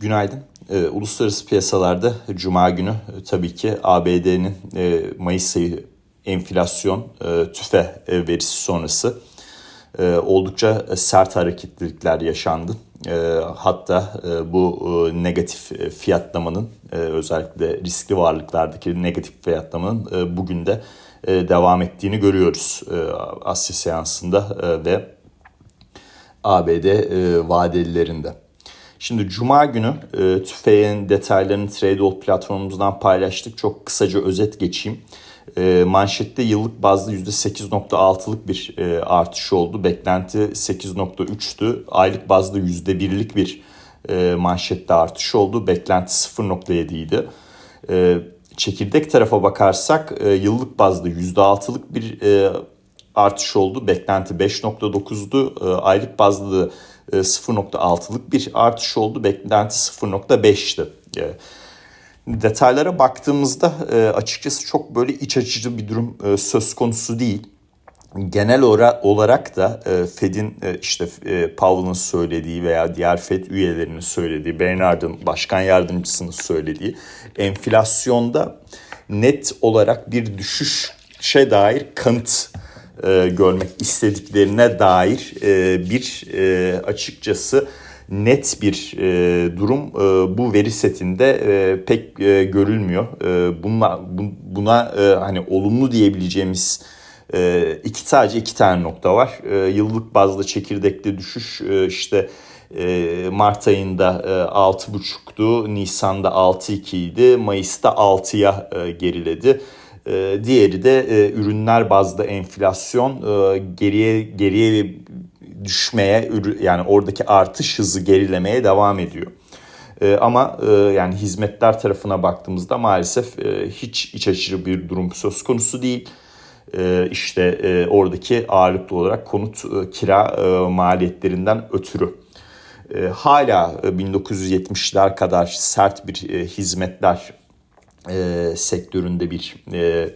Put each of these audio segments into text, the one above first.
Günaydın. E, uluslararası piyasalarda Cuma günü e, tabii ki ABD'nin e, Mayıs ayı enflasyon e, tüfe e, verisi sonrası e, oldukça sert hareketlilikler yaşandı. E, hatta e, bu e, negatif e, fiyatlamanın e, özellikle riskli varlıklardaki negatif fiyatlamanın e, bugün de e, devam ettiğini görüyoruz e, Asya seansında e, ve ABD e, vadelilerinde. Şimdi Cuma günü e, TÜFE'nin detaylarını Tradeold platformumuzdan paylaştık. Çok kısaca özet geçeyim. E, manşette yıllık bazda %8.6'lık bir e, artış oldu. Beklenti 8.3'tü. Aylık bazda %1'lik bir e, manşette artış oldu. Beklenti 0.7 idi. E, çekirdek tarafa bakarsak e, yıllık bazda %6'lık bir e, artış oldu. Beklenti 5.9'du. E, aylık bazda 0.6'lık e, bir artış oldu. Beklenti 0.5'ti. E, detaylara baktığımızda e, açıkçası çok böyle iç açıcı bir durum söz konusu değil. Genel olarak da Fed'in işte Powell'ın söylediği veya diğer Fed üyelerinin söylediği, Bernard'ın başkan yardımcısının söylediği enflasyonda net olarak bir düşüşe dair kanıt e, görmek istediklerine dair e, bir e, açıkçası net bir e, durum e, bu veri setinde e, pek e, görülmüyor. E, buna bu, buna e, hani olumlu diyebileceğimiz e, iki sadece iki tane nokta var. E, yıllık bazda çekirdekli düşüş e, işte e, Mart ayında e, 6.5'tu, Nisan'da 6.2 idi, Mayıs'ta 6'ya e, geriledi. E, diğeri de e, ürünler bazda enflasyon e, geriye geriye düşmeye yani oradaki artış hızı gerilemeye devam ediyor. E, ama yani hizmetler tarafına baktığımızda maalesef hiç iç açıcı bir durum söz konusu değil. E, işte e, oradaki ağırlıklı olarak konut kira maliyetlerinden ötürü. Hala 1970'ler kadar sert bir hizmetler e, sektöründe bir e,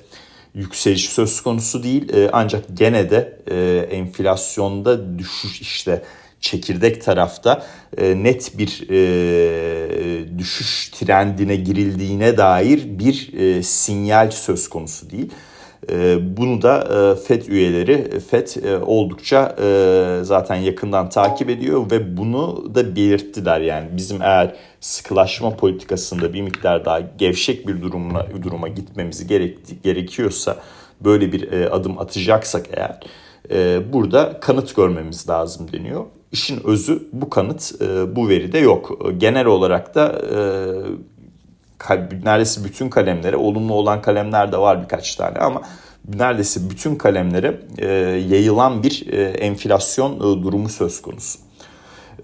yükseliş söz konusu değil. E, ancak gene de e, enflasyonda düşüş işte çekirdek tarafta e, net bir e, düşüş trendine girildiğine dair bir e, sinyal söz konusu değil. Ee, bunu da e, FED üyeleri, FED e, oldukça e, zaten yakından takip ediyor ve bunu da belirttiler. Yani bizim eğer sıkılaşma politikasında bir miktar daha gevşek bir durumla, duruma gitmemiz gerekiyorsa, böyle bir adım atacaksak eğer burada kanıt görmemiz lazım deniyor. İşin özü bu kanıt bu veride yok. Genel olarak da neredeyse bütün kalemlere olumlu olan kalemler de var birkaç tane ama neredeyse bütün kalemlere yayılan bir e, enflasyon e, durumu söz konusu.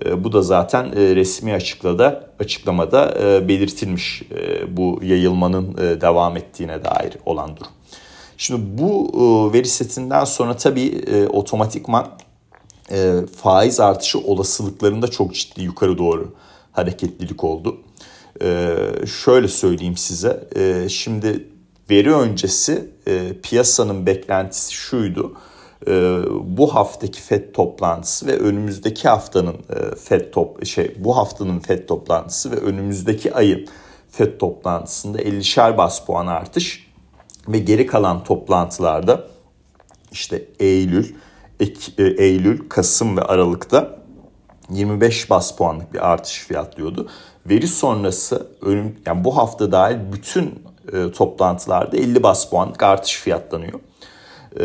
E, bu da zaten resmi açıklada açıklamada belirtilmiş bu yayılmanın devam ettiğine dair olan durum. Şimdi bu e, veri setinden sonra tabii otomatikman faiz artışı olasılıklarında çok ciddi yukarı doğru hareketlilik oldu. Ee, şöyle söyleyeyim size. Ee, şimdi veri öncesi e, piyasanın beklentisi şuydu. E, bu haftaki FED toplantısı ve önümüzdeki haftanın e, FED top şey bu haftanın FED toplantısı ve önümüzdeki ayın FED toplantısında 50'şer bas puan artış ve geri kalan toplantılarda işte Eylül, Ek, e, Eylül, Kasım ve Aralık'ta 25 bas puanlık bir artış fiyatlıyordu. Veri sonrası önüm, yani bu hafta dahil bütün e, toplantılarda 50 bas puanlık artış fiyatlanıyor. E,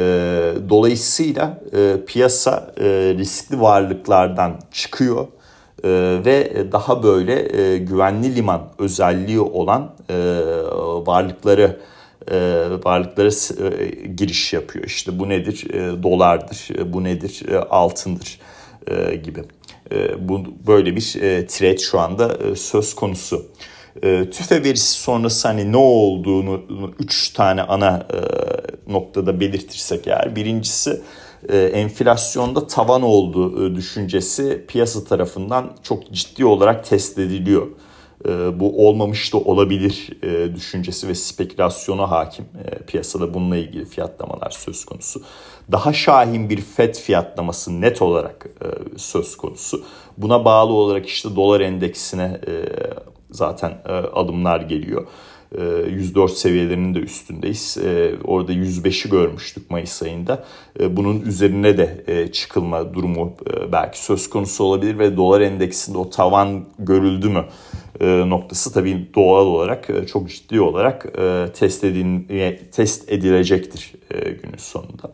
dolayısıyla e, piyasa e, riskli varlıklardan çıkıyor e, ve daha böyle e, güvenli liman özelliği olan e, varlıkları e, varlıklara e, giriş yapıyor. İşte bu nedir? E, dolardır, e, bu nedir? E, altındır e, gibi. E, bu böyle bir e, trade şu anda e, söz konusu. E, tüfe verisi sonrası hani ne olduğunu üç tane ana e, noktada belirtirsek eğer. Birincisi e, enflasyonda tavan olduğu e, düşüncesi piyasa tarafından çok ciddi olarak test ediliyor. E, bu olmamış da olabilir e, düşüncesi ve spekülasyona hakim. E, piyasada bununla ilgili fiyatlamalar söz konusu. Daha şahin bir FED fiyatlaması net olarak söz konusu. Buna bağlı olarak işte dolar endeksine zaten alımlar geliyor. 104 seviyelerinin de üstündeyiz. Orada 105'i görmüştük Mayıs ayında. Bunun üzerine de çıkılma durumu belki söz konusu olabilir ve dolar endeksinde o tavan görüldü mü noktası tabii doğal olarak çok ciddi olarak test, edin, test edilecektir günün sonunda.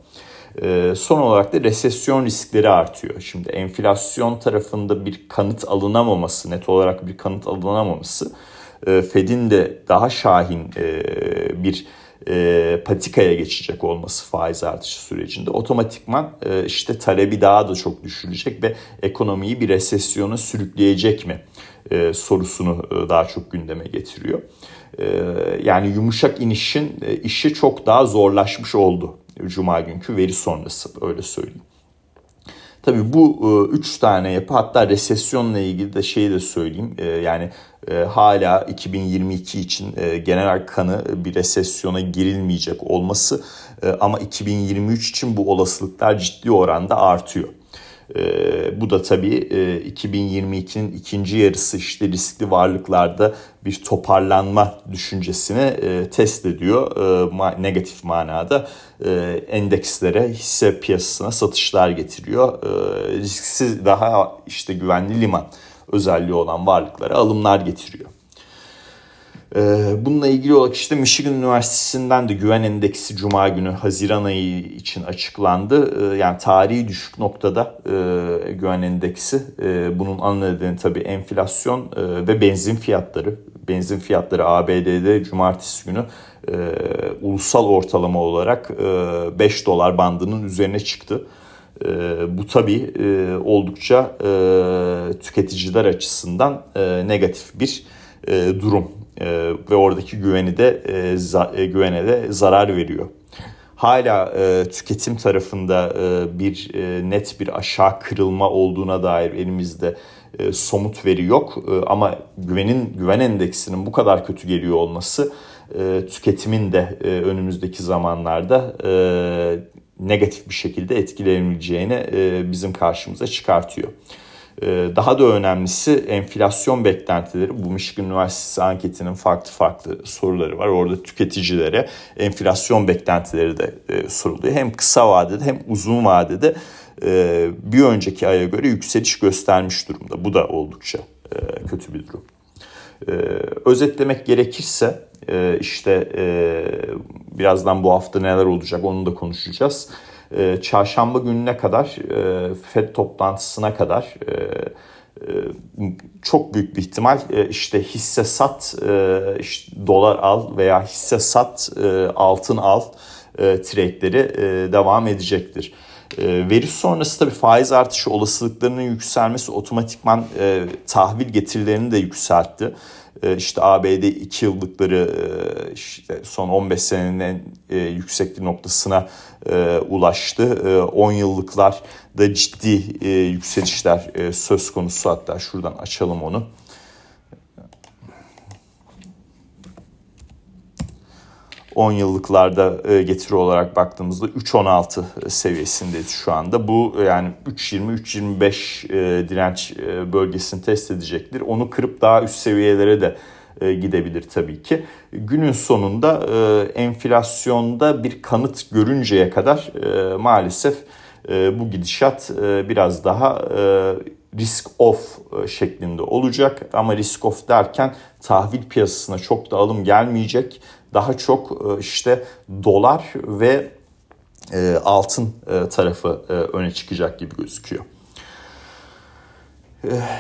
Son olarak da resesyon riskleri artıyor. Şimdi enflasyon tarafında bir kanıt alınamaması, net olarak bir kanıt alınamaması e, Fed'in de daha şahin e, bir e, patikaya geçecek olması faiz artışı sürecinde otomatikman işte talebi daha da çok düşürecek ve ekonomiyi bir resesyona sürükleyecek mi sorusunu daha çok gündeme getiriyor. Yani yumuşak inişin işi çok daha zorlaşmış oldu Cuma günkü veri sonrası öyle söyleyeyim. Tabii bu e, üç tane yapı hatta resesyonla ilgili de şeyi de söyleyeyim. E, yani e, hala 2022 için genel kanı bir resesyona girilmeyecek olması ama 2023 için bu olasılıklar ciddi oranda artıyor. E, bu da tabii e, 2022'nin ikinci yarısı işte riskli varlıklarda bir toparlanma düşüncesini e, test ediyor. E, ma- negatif manada e, endekslere, hisse piyasasına satışlar getiriyor. E, risksiz daha işte güvenli liman özelliği olan varlıklara alımlar getiriyor. Ee, bununla ilgili olarak işte Michigan Üniversitesi'nden de güven endeksi Cuma günü Haziran ayı için açıklandı. Ee, yani tarihi düşük noktada e, güven endeksi. Ee, bunun ana nedeni tabii enflasyon e, ve benzin fiyatları. Benzin fiyatları ABD'de cumartesi günü e, ulusal ortalama olarak 5 dolar bandının üzerine çıktı. bu tabii oldukça tüketiciler açısından negatif bir durum e, ve oradaki güveni de e, e, güvene de zarar veriyor. Hala tüketim tarafında bir net bir aşağı kırılma olduğuna dair elimizde somut veri yok ama güvenin güven endeksinin bu kadar kötü geliyor olması tüketimin de önümüzdeki zamanlarda negatif bir şekilde etkilenebileceğini bizim karşımıza çıkartıyor. Ee, daha da önemlisi enflasyon beklentileri. Bu Michigan Üniversitesi anketinin farklı farklı soruları var. Orada tüketicilere enflasyon beklentileri de e, soruluyor. Hem kısa vadede hem uzun vadede e, bir önceki aya göre yükseliş göstermiş durumda. Bu da oldukça e, kötü bir durum. Özetlemek gerekirse işte birazdan bu hafta neler olacak onu da konuşacağız. Ee, çarşamba gününe kadar e, FED toplantısına kadar e, e, çok büyük bir ihtimal işte hisse sat işte dolar al veya hisse sat altın al trade'leri devam edecektir. Veri sonrası tabii faiz artışı olasılıklarının yükselmesi otomatikman tahvil getirilerini de yükseltti. İşte ABD 2 yıllıkları işte son 15 senenin en yüksekliği noktasına e, ulaştı. E, 10 yıllıklar da ciddi e, yükselişler e, söz konusu hatta şuradan açalım onu. On yıllıklarda e, getiri olarak baktığımızda 3.16 seviyesindeyiz şu anda. Bu yani 3.20-3.25 e, direnç e, bölgesini test edecektir. Onu kırıp daha üst seviyelere de e, gidebilir tabii ki. Günün sonunda e, enflasyonda bir kanıt görünceye kadar e, maalesef bu gidişat biraz daha risk off şeklinde olacak. Ama risk off derken tahvil piyasasına çok da alım gelmeyecek. Daha çok işte dolar ve altın tarafı öne çıkacak gibi gözüküyor.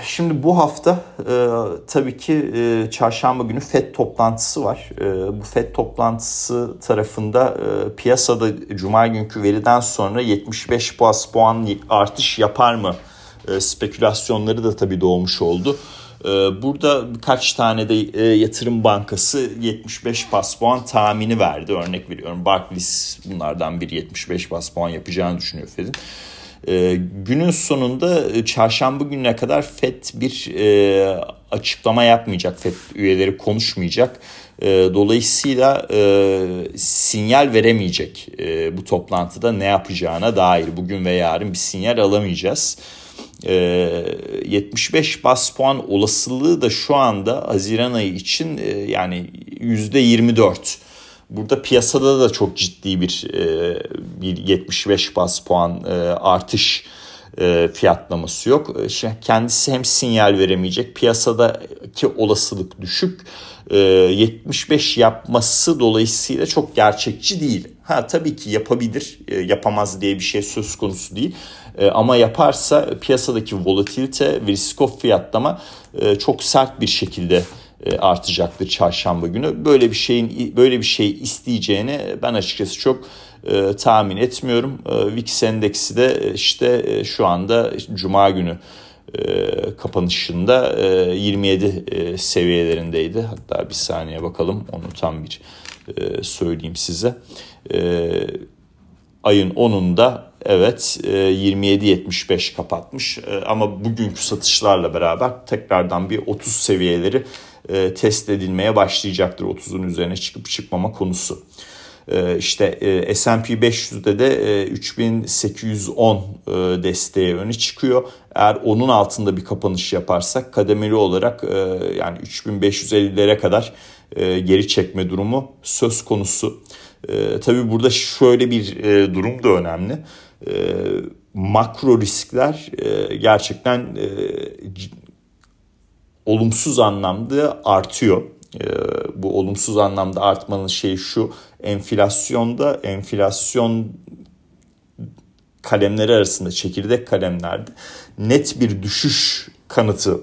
Şimdi bu hafta e, tabii ki e, çarşamba günü FED toplantısı var. E, bu FED toplantısı tarafında e, piyasada cuma günkü veriden sonra 75 bas puan artış yapar mı e, spekülasyonları da tabii doğmuş oldu. E, burada birkaç tane de e, yatırım bankası 75 bas puan tahmini verdi. Örnek veriyorum Barclays bunlardan bir 75 bas puan yapacağını düşünüyor Fed'in. Günün sonunda çarşamba gününe kadar FED bir açıklama yapmayacak. FED üyeleri konuşmayacak. Dolayısıyla sinyal veremeyecek bu toplantıda ne yapacağına dair bugün ve yarın bir sinyal alamayacağız. E, 75 bas puan olasılığı da şu anda Haziran ayı için e, yani %24. Burada piyasada da çok ciddi bir e, bir 75 bas puan e, artış fiyatlaması yok. Şimdi kendisi hem sinyal veremeyecek, piyasadaki olasılık düşük. 75 yapması dolayısıyla çok gerçekçi değil. Ha tabii ki yapabilir, yapamaz diye bir şey söz konusu değil. Ama yaparsa piyasadaki volatilite ve risk of fiyatlama çok sert bir şekilde e, artacaktır çarşamba günü. Böyle bir şeyin böyle bir şey isteyeceğini ben açıkçası çok e, tahmin etmiyorum. E, VIX endeksi de işte e, şu anda cuma günü e, kapanışında e, 27 e, seviyelerindeydi. Hatta bir saniye bakalım onu tam bir e, söyleyeyim size. E, ayın 10'unda evet 27.75 kapatmış ama bugünkü satışlarla beraber tekrardan bir 30 seviyeleri e, test edilmeye başlayacaktır 30'un üzerine çıkıp çıkmama konusu. E, işte e, S&P 500'de de 3810 desteği öne çıkıyor. Eğer onun altında bir kapanış yaparsak kademeli olarak yani 3550'lere kadar geri çekme durumu söz konusu. Tabii burada şöyle bir durum da önemli. Makro riskler gerçekten olumsuz anlamda artıyor. Ee, bu olumsuz anlamda artmanın şeyi şu enflasyonda enflasyon kalemleri arasında çekirdek kalemlerde net bir düşüş kanıtı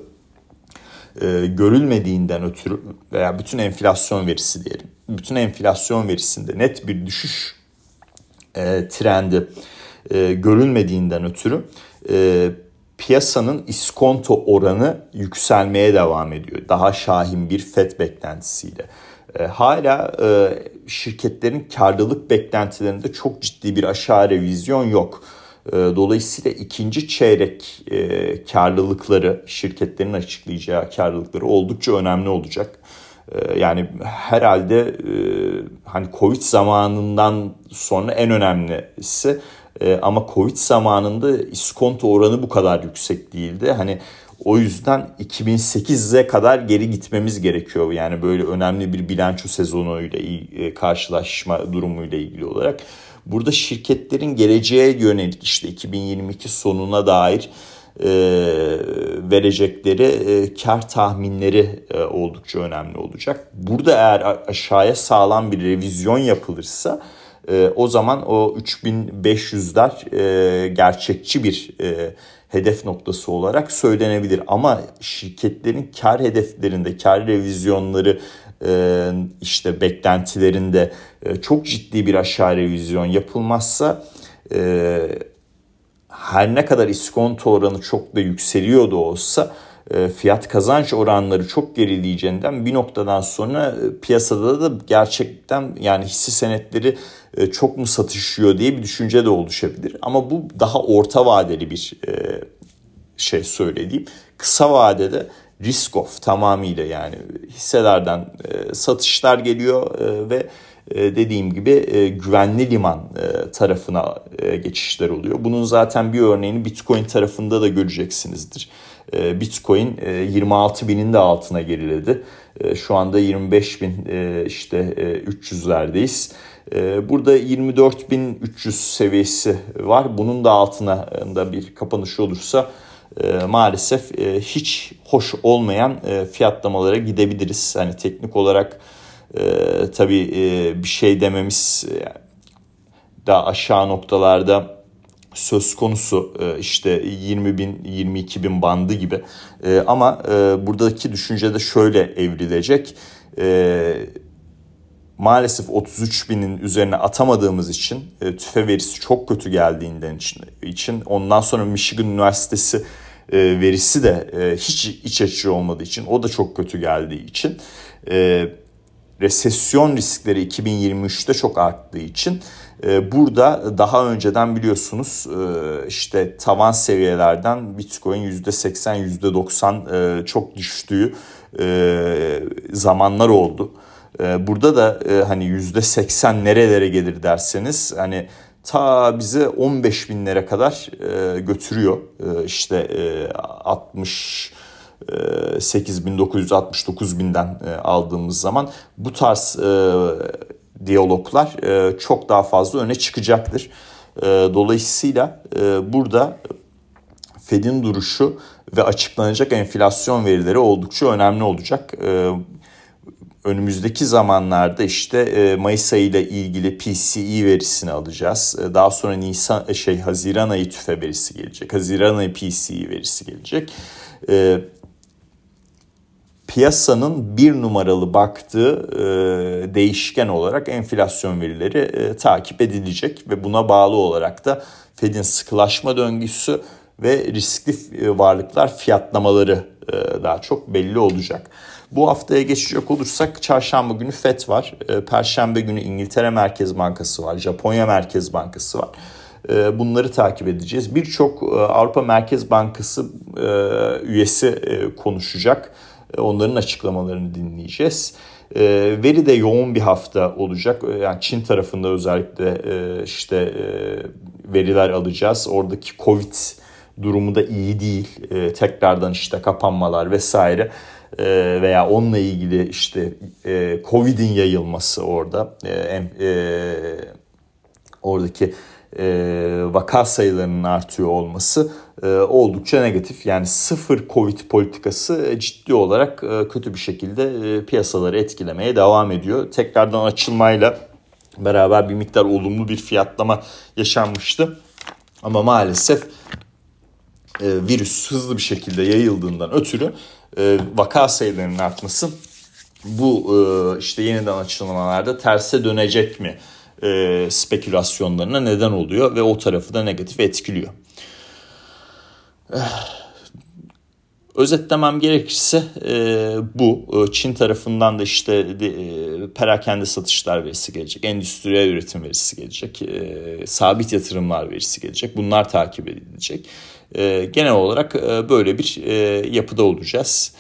e, görülmediğinden ötürü veya bütün enflasyon verisi diyelim. Bütün enflasyon verisinde net bir düşüş e, trendi e, görülmediğinden ötürü e, piyasanın iskonto oranı yükselmeye devam ediyor. Daha şahin bir FED beklentisiyle. E, hala e, şirketlerin karlılık beklentilerinde çok ciddi bir aşağı revizyon yok. E, dolayısıyla ikinci çeyrek e, karlılıkları, şirketlerin açıklayacağı karlılıkları oldukça önemli olacak. E, yani herhalde e, hani Covid zamanından sonra en önemlisi e, ama Covid zamanında iskonto oranı bu kadar yüksek değildi. Hani o yüzden 2008'e kadar geri gitmemiz gerekiyor. Yani böyle önemli bir bilanço sezonuyla e, karşılaşma durumuyla ilgili olarak. Burada şirketlerin geleceğe yönelik işte 2022 sonuna dair e, verecekleri e, kar tahminleri e, oldukça önemli olacak. Burada eğer aşağıya sağlam bir revizyon yapılırsa e, o zaman o 3500'ler e, gerçekçi bir e, hedef noktası olarak söylenebilir. Ama şirketlerin kar hedeflerinde, kar revizyonları e, işte beklentilerinde e, çok ciddi bir aşağı revizyon yapılmazsa e, her ne kadar iskonto oranı çok da yükseliyor da olsa fiyat kazanç oranları çok gerileyeceğinden bir noktadan sonra e, piyasada da gerçekten yani hisse senetleri e, çok mu satışıyor diye bir düşünce de oluşabilir. Ama bu daha orta vadeli bir şey söylediğim. Kısa vadede risk off tamamıyla yani hisselerden satışlar geliyor ve dediğim gibi güvenli liman tarafına geçişler oluyor. Bunun zaten bir örneğini Bitcoin tarafında da göreceksinizdir. Ee, Bitcoin 26 e, binin de altına geriledi. Ee, şu anda 25 bin e, işte 300'lerdeyiz. Ee, burada 24.300 seviyesi var. Bunun da altına da bir kapanış olursa e, maalesef hiç hoş olmayan fiyatlamalara gidebiliriz. Hani teknik olarak tabii bir şey dememiz daha aşağı noktalarda söz konusu e, işte 20 bin 22 bin bandı gibi. E, ama e, buradaki düşünce de şöyle evrilecek. Maalesef 33 binin üzerine atamadığımız için tüfe verisi çok kötü geldiğinden için ondan sonra Michigan Üniversitesi verisi de hiç iç açıcı olmadığı için o da çok kötü geldiği için resesyon riskleri 2023'te çok arttığı için e, burada daha önceden biliyorsunuz e, işte tavan seviyelerden Bitcoin %80 %90 e, çok düştüğü zamanlar oldu. Burada da hani %80 nerelere gelir derseniz hani ta bize 15 binlere kadar götürüyor. İşte 60 8969 binden aldığımız zaman bu tarz diyaloglar e, çok daha fazla öne çıkacaktır. E, dolayısıyla e, burada Fed'in duruşu ve açıklanacak enflasyon verileri oldukça önemli olacak. Önümüzdeki zamanlarda işte Mayıs ayı ile ilgili PCE verisini alacağız. Daha sonra Nisan şey Haziran ayı tüfe verisi gelecek. Haziran ayı PCE verisi gelecek piyasanın bir numaralı baktığı e, değişken olarak enflasyon verileri e, takip edilecek ve buna bağlı olarak da Fed'in sıkılaşma döngüsü ve riskli e, varlıklar fiyatlamaları e, daha çok belli olacak. Bu haftaya geçecek olursak çarşamba günü FED var. E, Perşembe günü İngiltere Merkez Bankası var. Japonya Merkez Bankası var. E, bunları takip edeceğiz. Birçok Avrupa Merkez Bankası üyesi konuşacak. E, onların açıklamalarını dinleyeceğiz. E, veri de yoğun bir hafta olacak. E, yani Çin tarafında özellikle işte veriler alacağız. Oradaki Covid durumu da iyi değil. Tekrardan işte kapanmalar vesaire veya onunla ilgili işte Covid'in yayılması orada oradaki vaka sayılarının artıyor olması e, oldukça negatif. Yani sıfır Covid politikası ciddi olarak e, kötü bir şekilde e, piyasaları etkilemeye devam ediyor. Tekrardan açılmayla beraber bir miktar olumlu bir fiyatlama yaşanmıştı. Ama maalesef virüs hızlı bir şekilde yayıldığından ötürü vaka sayılarının artması bu işte yeniden açılmalarda terse dönecek mi spekülasyonlarına neden oluyor ve o tarafı da negatif etkiliyor. Özetlemem gerekirse e, bu. E, Çin tarafından da işte e, perakende satışlar verisi gelecek. Endüstriyel üretim verisi gelecek. E, sabit yatırımlar verisi gelecek. Bunlar takip edilecek. E, genel olarak e, böyle bir e, yapıda olacağız.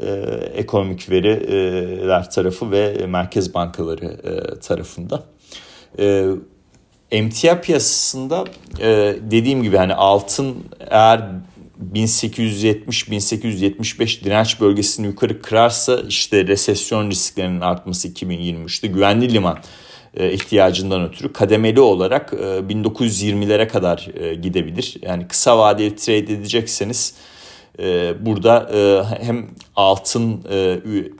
E, ekonomik veriler tarafı ve merkez bankaları e, tarafında. E, emtia piyasasında e, dediğim gibi hani altın eğer 1870-1875 direnç bölgesini yukarı kırarsa işte resesyon risklerinin artması 2023'te güvenli liman e, ihtiyacından ötürü kademeli olarak 1920'lere e, kadar gidebilir. Yani kısa vadeli trade edecekseniz burada hem altın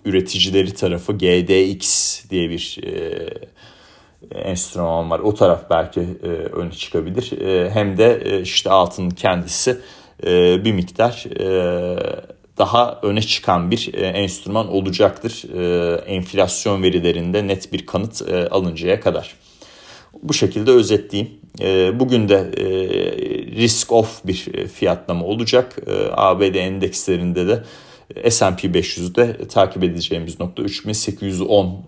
üreticileri tarafı GDX diye bir enstrüman var. O taraf belki öne çıkabilir. Hem de işte altının kendisi e, bir miktar e, daha öne çıkan bir e, enstrüman olacaktır. Enflasyon verilerinde net bir kanıt alıncaya kadar. Bu şekilde özetleyeyim. Bugün de risk off bir fiyatlama olacak. ABD endekslerinde de S&P 500'de takip edeceğimiz nokta 3810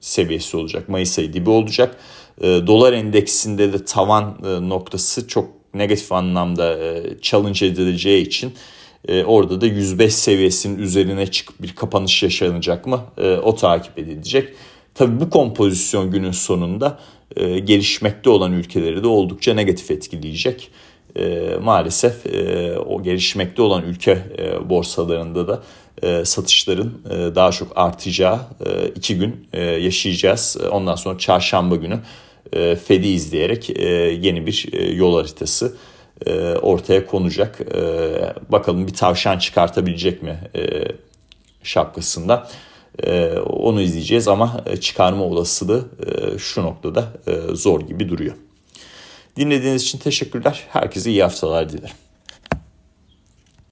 seviyesi olacak. Mayıs ayı dibi olacak. Dolar endeksinde de tavan noktası çok negatif anlamda e, challenge edileceği için e, orada da 105 seviyesinin üzerine çıkıp bir kapanış yaşanacak mı e, o takip edilecek. Tabi bu kompozisyon günün sonunda gelişmekte olan ülkeleri de oldukça negatif etkileyecek. Maalesef o gelişmekte olan ülke borsalarında da satışların daha çok artacağı iki gün yaşayacağız. Ondan sonra çarşamba günü e, Fed'i izleyerek e, yeni bir e, yol haritası ortaya konacak. Bakalım bir tavşan çıkartabilecek mi şapkasında. Onu izleyeceğiz ama çıkarma olasılığı şu noktada zor gibi duruyor. Dinlediğiniz için teşekkürler. Herkese iyi haftalar dilerim.